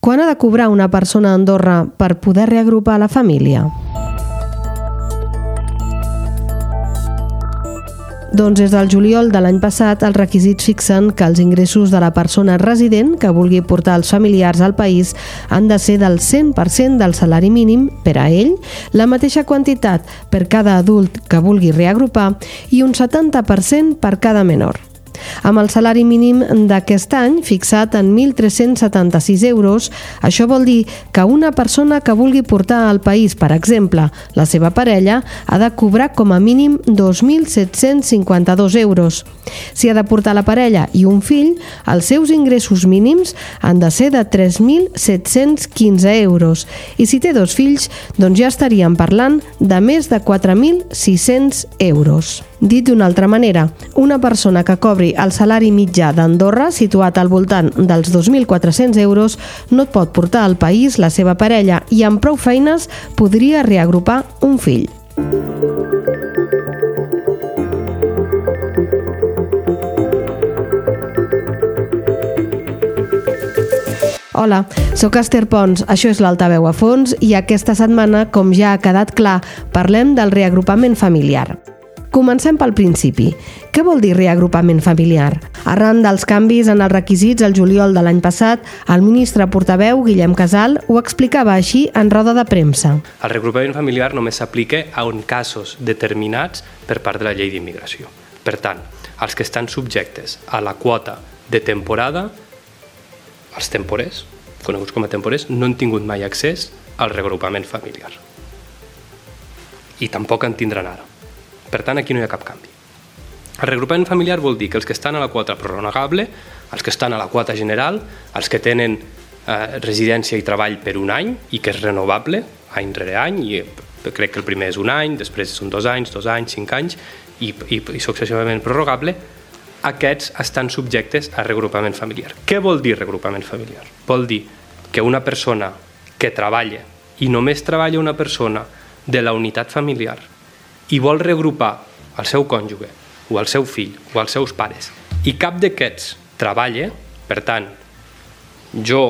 Quan ha de cobrar una persona a Andorra per poder reagrupar la família? Doncs des del juliol de l'any passat els requisits fixen que els ingressos de la persona resident que vulgui portar els familiars al país han de ser del 100% del salari mínim per a ell, la mateixa quantitat per cada adult que vulgui reagrupar i un 70% per cada menor amb el salari mínim d'aquest any fixat en 1.376 euros. Això vol dir que una persona que vulgui portar al país, per exemple, la seva parella, ha de cobrar com a mínim 2.752 euros. Si ha de portar la parella i un fill, els seus ingressos mínims han de ser de 3.715 euros. I si té dos fills, doncs ja estaríem parlant de més de 4.600 euros. Dit d'una altra manera, una persona que cobri el salari mitjà d'Andorra, situat al voltant dels 2.400 euros, no et pot portar al país la seva parella i amb prou feines podria reagrupar un fill. Hola, sóc Esther Pons, això és l'Altaveu a fons i aquesta setmana, com ja ha quedat clar, parlem del reagrupament familiar. Comencem pel principi. Què vol dir reagrupament familiar? Arran dels canvis en els requisits el juliol de l'any passat, el ministre portaveu, Guillem Casal, ho explicava així en roda de premsa. El reagrupament familiar només s'aplica a un casos determinats per part de la llei d'immigració. Per tant, els que estan subjectes a la quota de temporada, els temporers, coneguts com a temporers, no han tingut mai accés al reagrupament familiar. I tampoc en tindran ara. Per tant, aquí no hi ha cap canvi. El regrupament familiar vol dir que els que estan a la quota prorrogable, els que estan a la quota general, els que tenen eh, residència i treball per un any i que és renovable any rere any, i crec que el primer és un any, després són dos anys, dos anys, cinc anys, i, i, i successivament prorrogable, aquests estan subjectes a regrupament familiar. Què vol dir regrupament familiar? Vol dir que una persona que treballa i només treballa una persona de la unitat familiar i vol reagrupar el seu cònjuge o el seu fill o els seus pares i cap d'aquests treballa, per tant, jo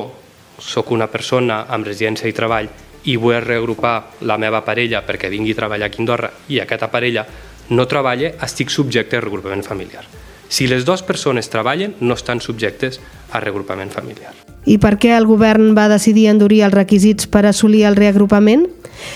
sóc una persona amb residència i treball i vull reagrupar la meva parella perquè vingui a treballar aquí a Andorra i aquesta parella no treballa, estic subjecte a regrupament familiar. Si les dues persones treballen, no estan subjectes a regrupament familiar. I per què el govern va decidir endurir els requisits per assolir el reagrupament?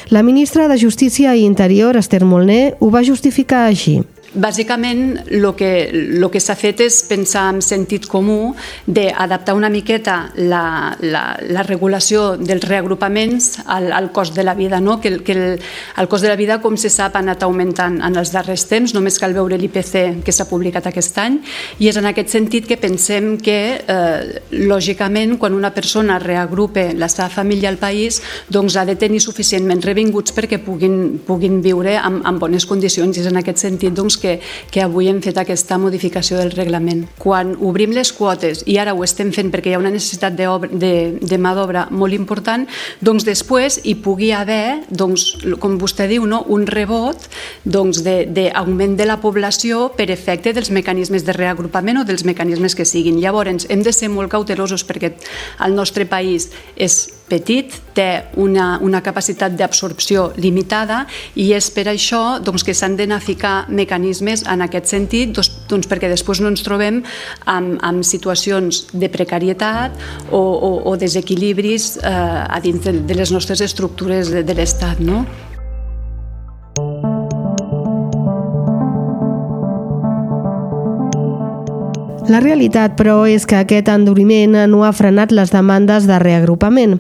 La ministra de Justícia i Interior, Esther Molner, ho va justificar així. Bàsicament, el que, lo que s'ha fet és pensar en sentit comú d'adaptar una miqueta la, la, la regulació dels reagrupaments al, al cost de la vida, no? que, que el, el cost de la vida, com se sap, ha anat augmentant en els darrers temps, només cal veure l'IPC que s'ha publicat aquest any, i és en aquest sentit que pensem que, eh, lògicament, quan una persona reagrupe la seva família al país, doncs ha de tenir suficientment revinguts perquè puguin, puguin viure en, en bones condicions, i és en aquest sentit doncs, que, que avui hem fet aquesta modificació del reglament. Quan obrim les quotes, i ara ho estem fent perquè hi ha una necessitat de, de, de mà d'obra molt important, doncs després hi pugui haver, doncs, com vostè diu, no? un rebot doncs, d'augment de, de la població per efecte dels mecanismes de reagrupament o dels mecanismes que siguin. Llavors, hem de ser molt cautelosos perquè el nostre país és petit, té una, una capacitat d'absorció limitada i és per això doncs, que s'han d'anar a ficar mecanismes en aquest sentit doncs, doncs perquè després no ens trobem amb, amb situacions de precarietat o, o, o desequilibris eh, a dins de, de les nostres estructures de, de l'Estat. No? La realitat, però, és que aquest enduriment no ha frenat les demandes de reagrupament.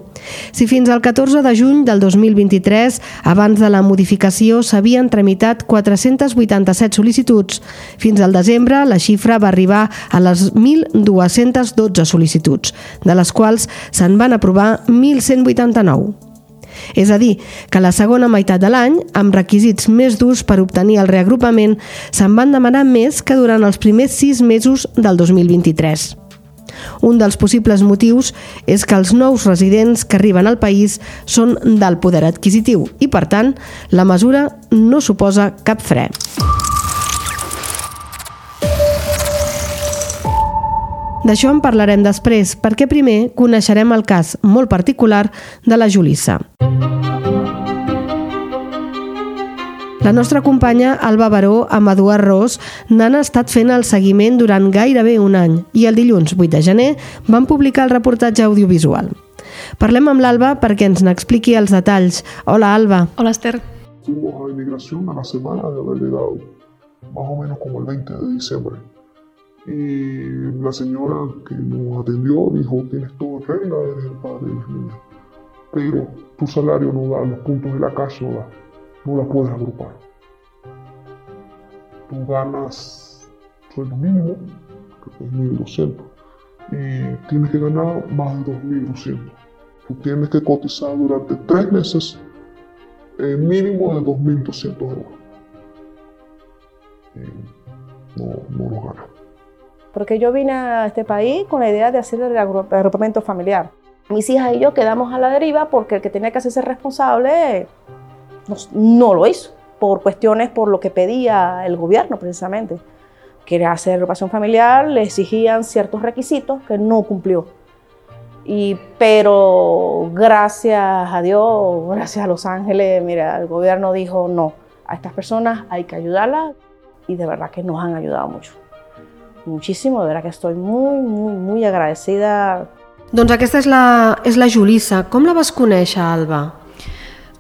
Si fins al 14 de juny del 2023, abans de la modificació, s'havien tramitat 487 sol·licituds, fins al desembre la xifra va arribar a les 1.212 sol·licituds, de les quals se'n van aprovar 1.189. És a dir, que la segona meitat de l'any, amb requisits més durs per obtenir el reagrupament, se'n van demanar més que durant els primers sis mesos del 2023. Un dels possibles motius és que els nous residents que arriben al país són del poder adquisitiu i, per tant, la mesura no suposa cap fre. D'això en parlarem després, perquè primer coneixerem el cas molt particular de la Julissa. La nostra companya Alba Baró amb Eduard Ros n'han estat fent el seguiment durant gairebé un any i el dilluns 8 de gener van publicar el reportatge audiovisual. Parlem amb l'Alba perquè ens n'expliqui els detalls. Hola, Alba. Hola, Esther. Fuimos a inmigración a la semana de haber llegado, más o menos como el 20 de diciembre. Y la señora que nos atendió dijo, tienes todo en regla, eres el padre de los niños. Pero tu salario no da, los puntos de la casa no da no la puedes agrupar. Tú ganas sueldo mínimo, que es 1.200, y tienes que ganar más de 2.200. Tú tienes que cotizar durante tres meses el mínimo de 2.200 euros. No, no lo ganas. Porque yo vine a este país con la idea de hacer el agrupamiento familiar. Mis hijas y yo quedamos a la deriva porque el que tenía que hacerse responsable no, no, lo hizo, por cuestiones por lo que pedía el gobierno precisamente. Quería hacer agrupación familiar, le exigían ciertos requisitos que no cumplió. Y, pero gracias a Dios, gracias a Los Ángeles, mira, el gobierno dijo no, a estas personas hay que ayudarlas y de verdad que nos han ayudado mucho. Muchísimo, de verdad que estoy muy, muy, muy agradecida. Doncs aquesta és la, és la Julissa. Com la vas conèixer, Alba?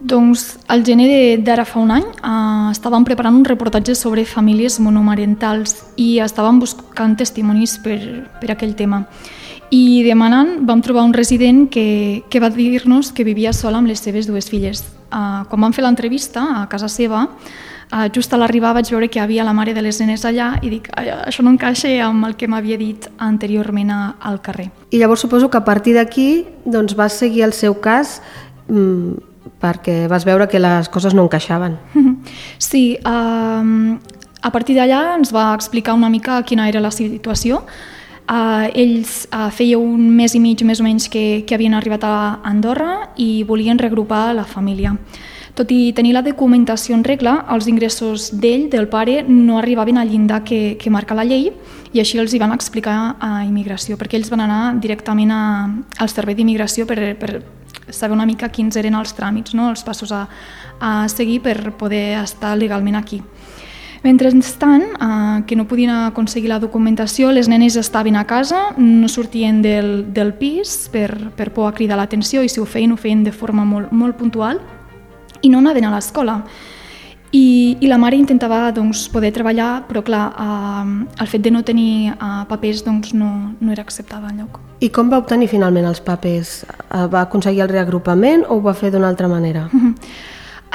Doncs al gener d'ara fa un any eh, estàvem preparant un reportatge sobre famílies monomarentals i estàvem buscant testimonis per, per aquell tema. I demanant vam trobar un resident que, que va dir-nos que vivia sola amb les seves dues filles. Eh, quan vam fer l'entrevista a casa seva, eh, just a l'arribar vaig veure que hi havia la mare de les nenes allà i dic, això no encaixa amb el que m'havia dit anteriorment al carrer. I llavors suposo que a partir d'aquí doncs, vas seguir el seu cas mmm, perquè vas veure que les coses no encaixaven. Sí, um, a partir d'allà ens va explicar una mica quina era la situació. Uh, ells uh, feia un mes i mig més o menys que, que havien arribat a Andorra i volien regrupar la família. Tot i tenir la documentació en regla, els ingressos d'ell, del pare, no arribaven al llindar que, que marca la llei i així els hi van explicar a immigració, perquè ells van anar directament a, al servei d'immigració per, per saber una mica quins eren els tràmits, no? els passos a, a seguir per poder estar legalment aquí. Mentrestant, eh, que no podien aconseguir la documentació, les nenes estaven a casa, no sortien del, del pis per, per por a cridar l'atenció i si ho feien, ho feien de forma molt, molt puntual i no anaven a l'escola. I, I la mare intentava doncs, poder treballar, però clar, eh, el fet de no tenir eh, papers doncs, no, no era acceptada enlloc. I com va obtenir finalment els papers? Eh, va aconseguir el reagrupament o ho va fer d'una altra manera? Uh -huh.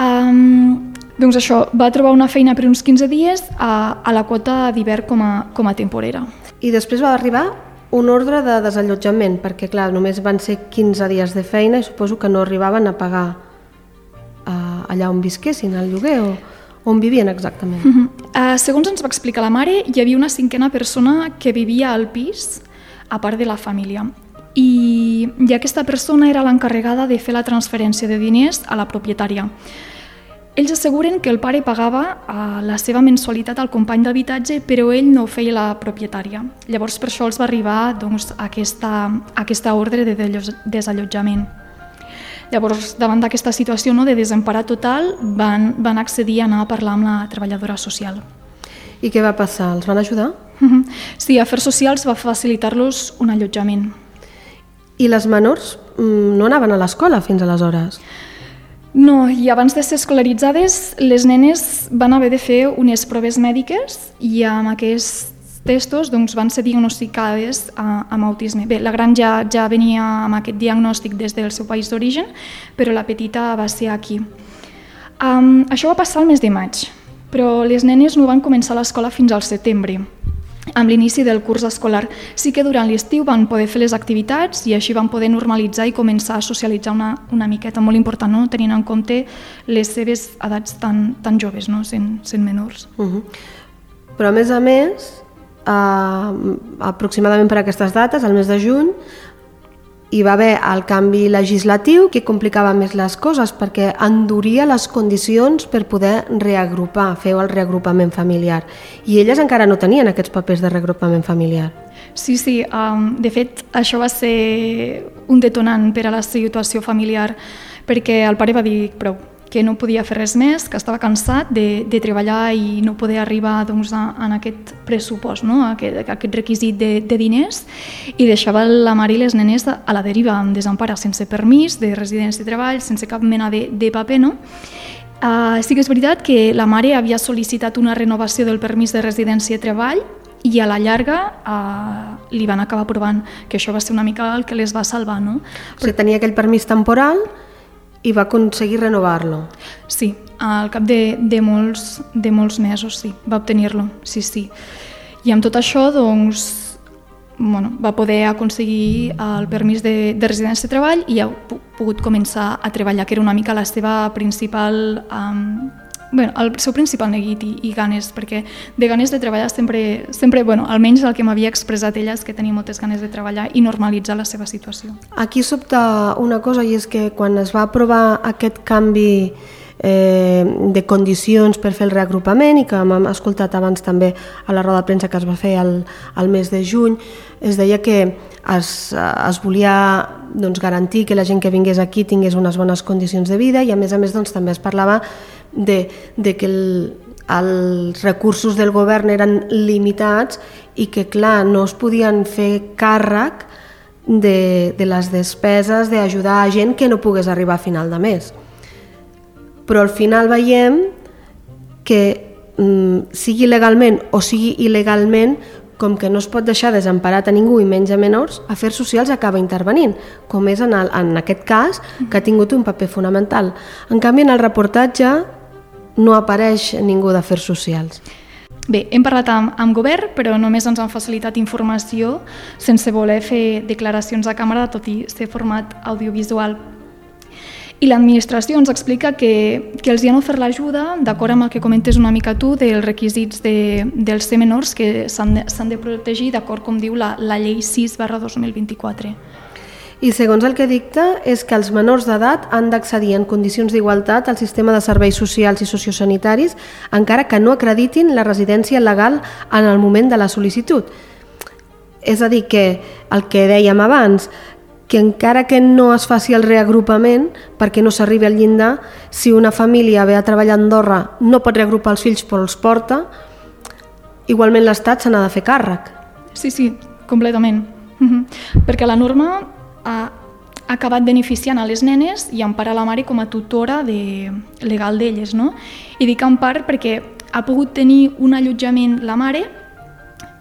um, doncs això, va trobar una feina per uns 15 dies a, a la quota d'hivern com, a, com a temporera. I després va arribar un ordre de desallotjament, perquè clar, només van ser 15 dies de feina i suposo que no arribaven a pagar allà on visquessin, al lloguer, o on vivien exactament. Uh -huh. uh, segons ens va explicar la mare, hi havia una cinquena persona que vivia al pis, a part de la família. I, i aquesta persona era l'encarregada de fer la transferència de diners a la propietària. Ells asseguren que el pare pagava uh, la seva mensualitat al company d'habitatge, però ell no feia la propietària. Llavors, per això els va arribar doncs, aquesta, aquesta ordre de desallotjament. Llavors, davant d'aquesta situació no, de desemparar total, van, van accedir a anar a parlar amb la treballadora social. I què va passar? Els van ajudar? Sí, Afers Socials va facilitar-los un allotjament. I les menors mm, no anaven a l'escola fins aleshores? No, i abans de ser escolaritzades, les nenes van haver de fer unes proves mèdiques i amb aquest testos doncs, van ser diagnosticades uh, amb autisme. Bé, la gran ja, ja venia amb aquest diagnòstic des del seu país d'origen, però la petita va ser aquí. Um, això va passar el mes de maig, però les nenes no van començar l'escola fins al setembre, amb l'inici del curs escolar. Sí que durant l'estiu van poder fer les activitats i així van poder normalitzar i començar a socialitzar una, una miqueta, molt important, no? tenint en compte les seves edats tan, tan joves, no? sent, sent menors. Uh -huh. Però a més a més, eh, aproximadament per aquestes dates, al mes de juny, hi va haver el canvi legislatiu que complicava més les coses perquè enduria les condicions per poder reagrupar, fer el reagrupament familiar. I elles encara no tenien aquests papers de reagrupament familiar. Sí, sí, um, de fet això va ser un detonant per a la situació familiar perquè el pare va dir prou, que no podia fer res més, que estava cansat de, de treballar i no poder arribar doncs, a, a aquest pressupost, no? a aquest, a aquest requisit de, de diners, i deixava la mare i les nenes a la deriva, amb desempara, sense permís de residència de treball, sense cap mena de, de paper. No? Uh, sí que és veritat que la mare havia sol·licitat una renovació del permís de residència de treball i a la llarga uh, li van acabar aprovant, que això va ser una mica el que les va salvar. No? Però... O sigui, tenia aquell permís temporal i va aconseguir renovar-lo. Sí, al cap de, de, molts, de molts mesos, sí, va obtenir-lo, sí, sí. I amb tot això, doncs, bueno, va poder aconseguir el permís de, de residència de treball i ha pogut començar a treballar, que era una mica la seva principal um, bueno, el seu principal neguit i, i ganes, perquè de ganes de treballar sempre, sempre bueno, almenys el que m'havia expressat ella és que tenia moltes ganes de treballar i normalitzar la seva situació. Aquí sobta una cosa i és que quan es va aprovar aquest canvi eh, de condicions per fer el reagrupament i que hem escoltat abans també a la roda de premsa que es va fer al, al mes de juny, es deia que es, es volia doncs, garantir que la gent que vingués aquí tingués unes bones condicions de vida i a més a més doncs, també es parlava de, de que el, els recursos del govern eren limitats i que, clar, no es podien fer càrrec de, de les despeses d'ajudar a gent que no pogués arribar a final de mes. Però al final veiem que mm, sigui legalment o sigui il·legalment, com que no es pot deixar desemparat a ningú i menys a menors, Afers Socials acaba intervenint, com és en, el, en aquest cas, que ha tingut un paper fonamental. En canvi, en el reportatge no apareix ningú d'afers socials. Bé, hem parlat amb, amb govern, però només ens han facilitat informació sense voler fer declaracions a càmera, tot i ser format audiovisual. I l'administració ens explica que, que els hi han ofert l'ajuda, d'acord amb el que comentes una mica tu, dels requisits de, dels ser menors que s'han de, de protegir, d'acord com diu la, la llei 6 barra 2024 i segons el que dicta és que els menors d'edat han d'accedir en condicions d'igualtat al sistema de serveis socials i sociosanitaris encara que no acreditin la residència legal en el moment de la sol·licitud. És a dir, que el que dèiem abans, que encara que no es faci el reagrupament, perquè no s'arribi al llindar, si una família ve a treballar a Andorra no pot reagrupar els fills però els porta, igualment l'Estat se n'ha de fer càrrec. Sí, sí, completament. Uh -huh. Perquè la norma ha acabat beneficiant a les nenes i empara la mare com a tutora de, legal d'elles. No? I dic en part perquè ha pogut tenir un allotjament la mare,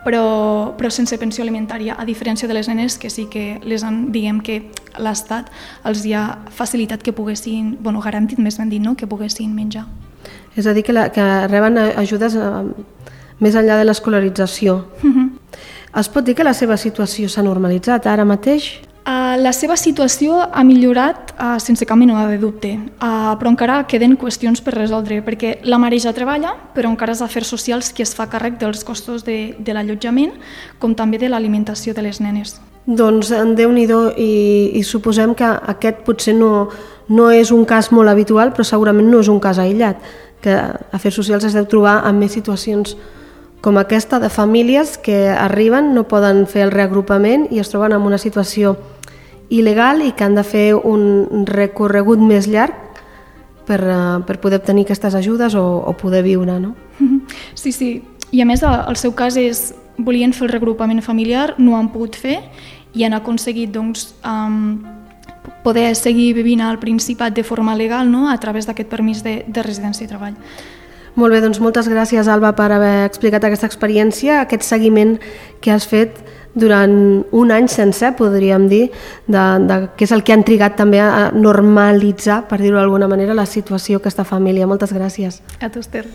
però, però sense pensió alimentària, a diferència de les nenes que sí que les han, diguem que l'Estat els hi ha facilitat que poguessin, bueno, garantit més ben dit, no? que poguessin menjar. És a dir, que, la, que reben ajudes eh, més enllà de l'escolarització. Uh mhm. -huh. Es pot dir que la seva situació s'ha normalitzat ara mateix? La seva situació ha millorat uh, sense cap mena de dubte, uh, però encara queden qüestions per resoldre, perquè la mare ja treballa, però encara és afers socials qui es fa càrrec dels costos de, de l'allotjament, com també de l'alimentació de les nenes. Doncs en déu nhi i, i suposem que aquest potser no, no és un cas molt habitual, però segurament no és un cas aïllat, que Afers Socials es deu trobar en més situacions com aquesta de famílies que arriben, no poden fer el reagrupament i es troben en una situació il·legal i que han de fer un recorregut més llarg per, uh, per poder obtenir aquestes ajudes o, o poder viure, no? Sí, sí. I a més, el seu cas és volien fer el regrupament familiar, no han pogut fer i han aconseguit doncs, um, poder seguir vivint al Principat de forma legal no? a través d'aquest permís de, de residència i treball. Molt bé, doncs moltes gràcies, Alba, per haver explicat aquesta experiència, aquest seguiment que has fet durant un any sencer, podríem dir, de, de, que és el que han trigat també a normalitzar, per dir-ho d'alguna manera, la situació aquesta família. Moltes gràcies. A tu, Esther.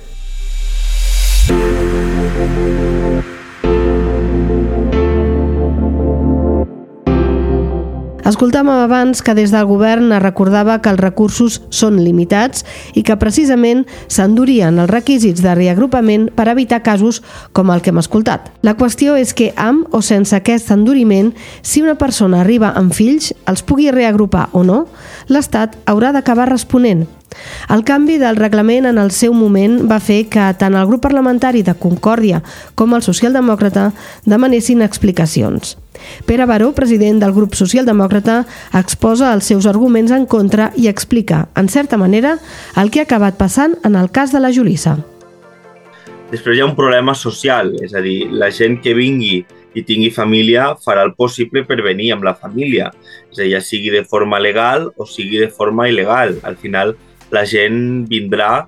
Escoltàvem abans que des del govern es recordava que els recursos són limitats i que precisament s'endurien els requisits de reagrupament per evitar casos com el que hem escoltat. La qüestió és que amb o sense aquest enduriment, si una persona arriba amb fills, els pugui reagrupar o no, l'Estat haurà d'acabar responent. El canvi del reglament en el seu moment va fer que tant el grup parlamentari de Concòrdia com el socialdemòcrata demanessin explicacions. Pere Baró, president del grup socialdemòcrata, exposa els seus arguments en contra i explica, en certa manera, el que ha acabat passant en el cas de la Julissa. Després hi ha un problema social, és a dir, la gent que vingui i tingui família farà el possible per venir amb la família, és a dir, ja sigui de forma legal o sigui de forma il·legal. Al final, la gent vindrà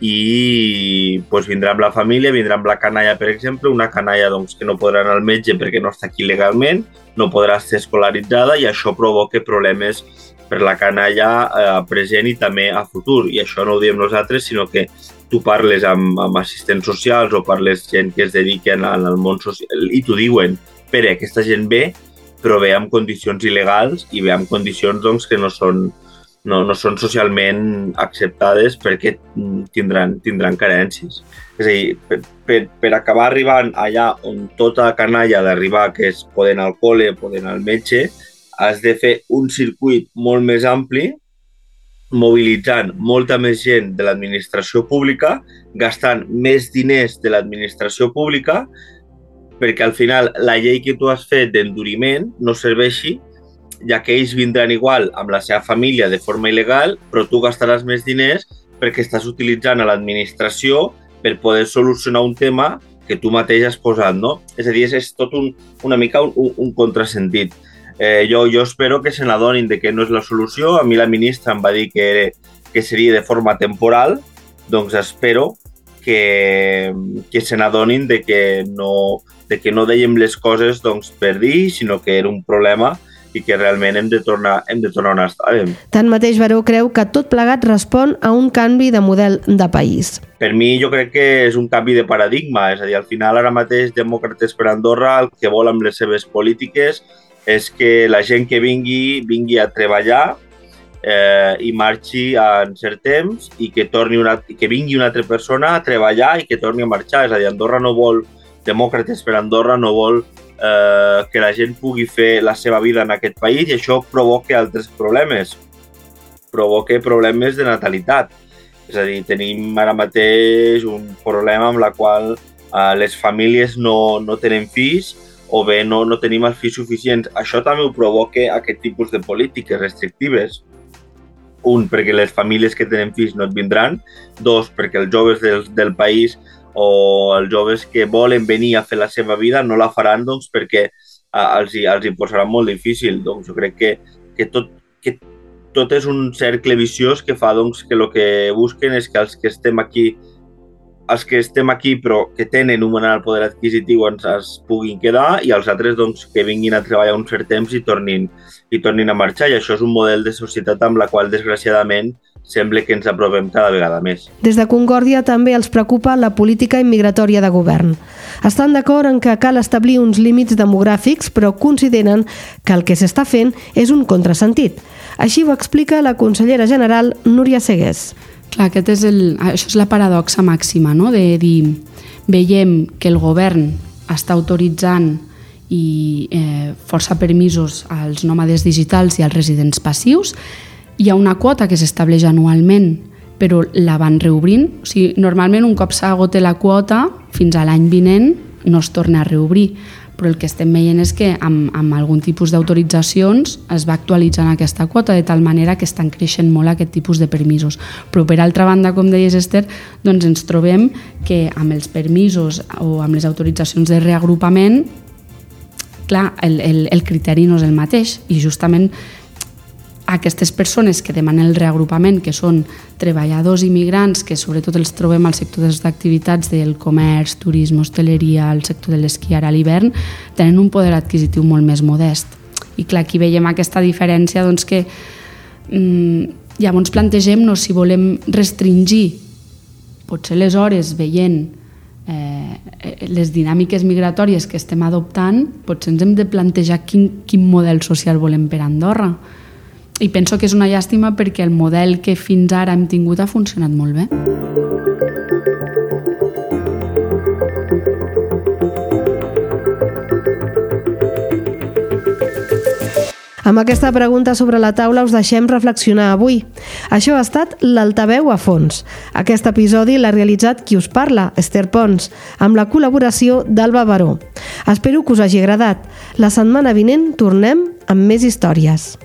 i pues, vindrà amb la família, vindrà amb la canalla, per exemple, una canalla doncs, que no podrà anar al metge perquè no està aquí legalment, no podrà ser escolaritzada i això provoca problemes per la canalla eh, present i també a futur. I això no ho diem nosaltres, sinó que tu parles amb, amb assistents socials o parles gent que es dediquen al món social i t'ho diuen, Pere, aquesta gent ve, però ve amb condicions il·legals i ve amb condicions doncs, que no són, no, no són socialment acceptades perquè tindran, tindran carències. És a dir, per, per, per acabar arribant allà on tota la canalla d'arribar, que és poden al col·le, poden al metge, has de fer un circuit molt més ampli, mobilitzant molta més gent de l'administració pública, gastant més diners de l'administració pública, perquè al final la llei que tu has fet d'enduriment no serveixi ja que ells vindran igual amb la seva família de forma il·legal, però tu gastaràs més diners perquè estàs utilitzant a l'administració per poder solucionar un tema que tu mateix has posat, no? És a dir, és, és tot un, una mica un, un contrasentit. Eh, jo, jo espero que se n'adonin de que no és la solució. A mi la ministra em va dir que, que seria de forma temporal, doncs espero que, que se n'adonin de que no, de que no dèiem les coses doncs, per dir, sinó que era un problema i que realment hem de tornar, hem de tornar on estàvem. Tanmateix, Baró creu que tot plegat respon a un canvi de model de país. Per mi jo crec que és un canvi de paradigma, és a dir, al final ara mateix Demòcrates per Andorra el que vol amb les seves polítiques és que la gent que vingui, vingui a treballar eh, i marxi en cert temps i que, torni una, que vingui una altra persona a treballar i que torni a marxar. És a dir, Andorra no vol, Demòcrates per Andorra no vol eh, que la gent pugui fer la seva vida en aquest país i això provoca altres problemes. Provoca problemes de natalitat. És a dir, tenim ara mateix un problema amb la qual eh, les famílies no, no tenen fills o bé no, no tenim els fills suficients. Això també ho provoca aquest tipus de polítiques restrictives. Un, perquè les famílies que tenen fills no et vindran. Dos, perquè els joves del, del país o els joves que volen venir a fer la seva vida no la faran doncs, perquè els, els hi posarà molt difícil. Doncs jo crec que, que, tot, que tot és un cercle viciós que fa doncs, que el que busquen és que els que estem aquí els que estem aquí però que tenen un al poder adquisitiu ens es puguin quedar i els altres doncs, que vinguin a treballar un cert temps i tornin, i tornin a marxar. I això és un model de societat amb la qual, desgraciadament, sembla que ens aprovem cada vegada més. Des de Concòrdia també els preocupa la política immigratòria de govern. Estan d'acord en que cal establir uns límits demogràfics, però consideren que el que s'està fent és un contrasentit. Així ho explica la consellera general Núria Segués. Clar, aquest és el, això és la paradoxa màxima, no? de dir, veiem que el govern està autoritzant i eh, força permisos als nòmades digitals i als residents passius, hi ha una quota que s'estableix anualment, però la van reobrint. O sigui, normalment un cop s'agota la quota, fins a l'any vinent no es torna a reobrir, però el que estem veient és que amb, amb algun tipus d'autoritzacions es va actualitzant aquesta quota de tal manera que estan creixent molt aquest tipus de permisos. Però per altra banda, com deies Esther, doncs ens trobem que amb els permisos o amb les autoritzacions de reagrupament clar, el, el, el criteri no és el mateix i justament aquestes persones que demanen el reagrupament, que són treballadors immigrants, que sobretot els trobem al sector de les activitats del comerç, turisme, hostaleria, al sector de l'esquí ara a l'hivern, tenen un poder adquisitiu molt més modest. I clar, aquí veiem aquesta diferència doncs, que mm, llavors plantegem-nos si volem restringir potser les hores veient eh, les dinàmiques migratòries que estem adoptant, potser ens hem de plantejar quin, quin model social volem per Andorra. I penso que és una llàstima perquè el model que fins ara hem tingut ha funcionat molt bé. Amb aquesta pregunta sobre la taula us deixem reflexionar avui. Això ha estat l'Altaveu a fons. Aquest episodi l'ha realitzat qui us parla, Esther Pons, amb la col·laboració d'Alba Baró. Espero que us hagi agradat. La setmana vinent tornem amb més històries.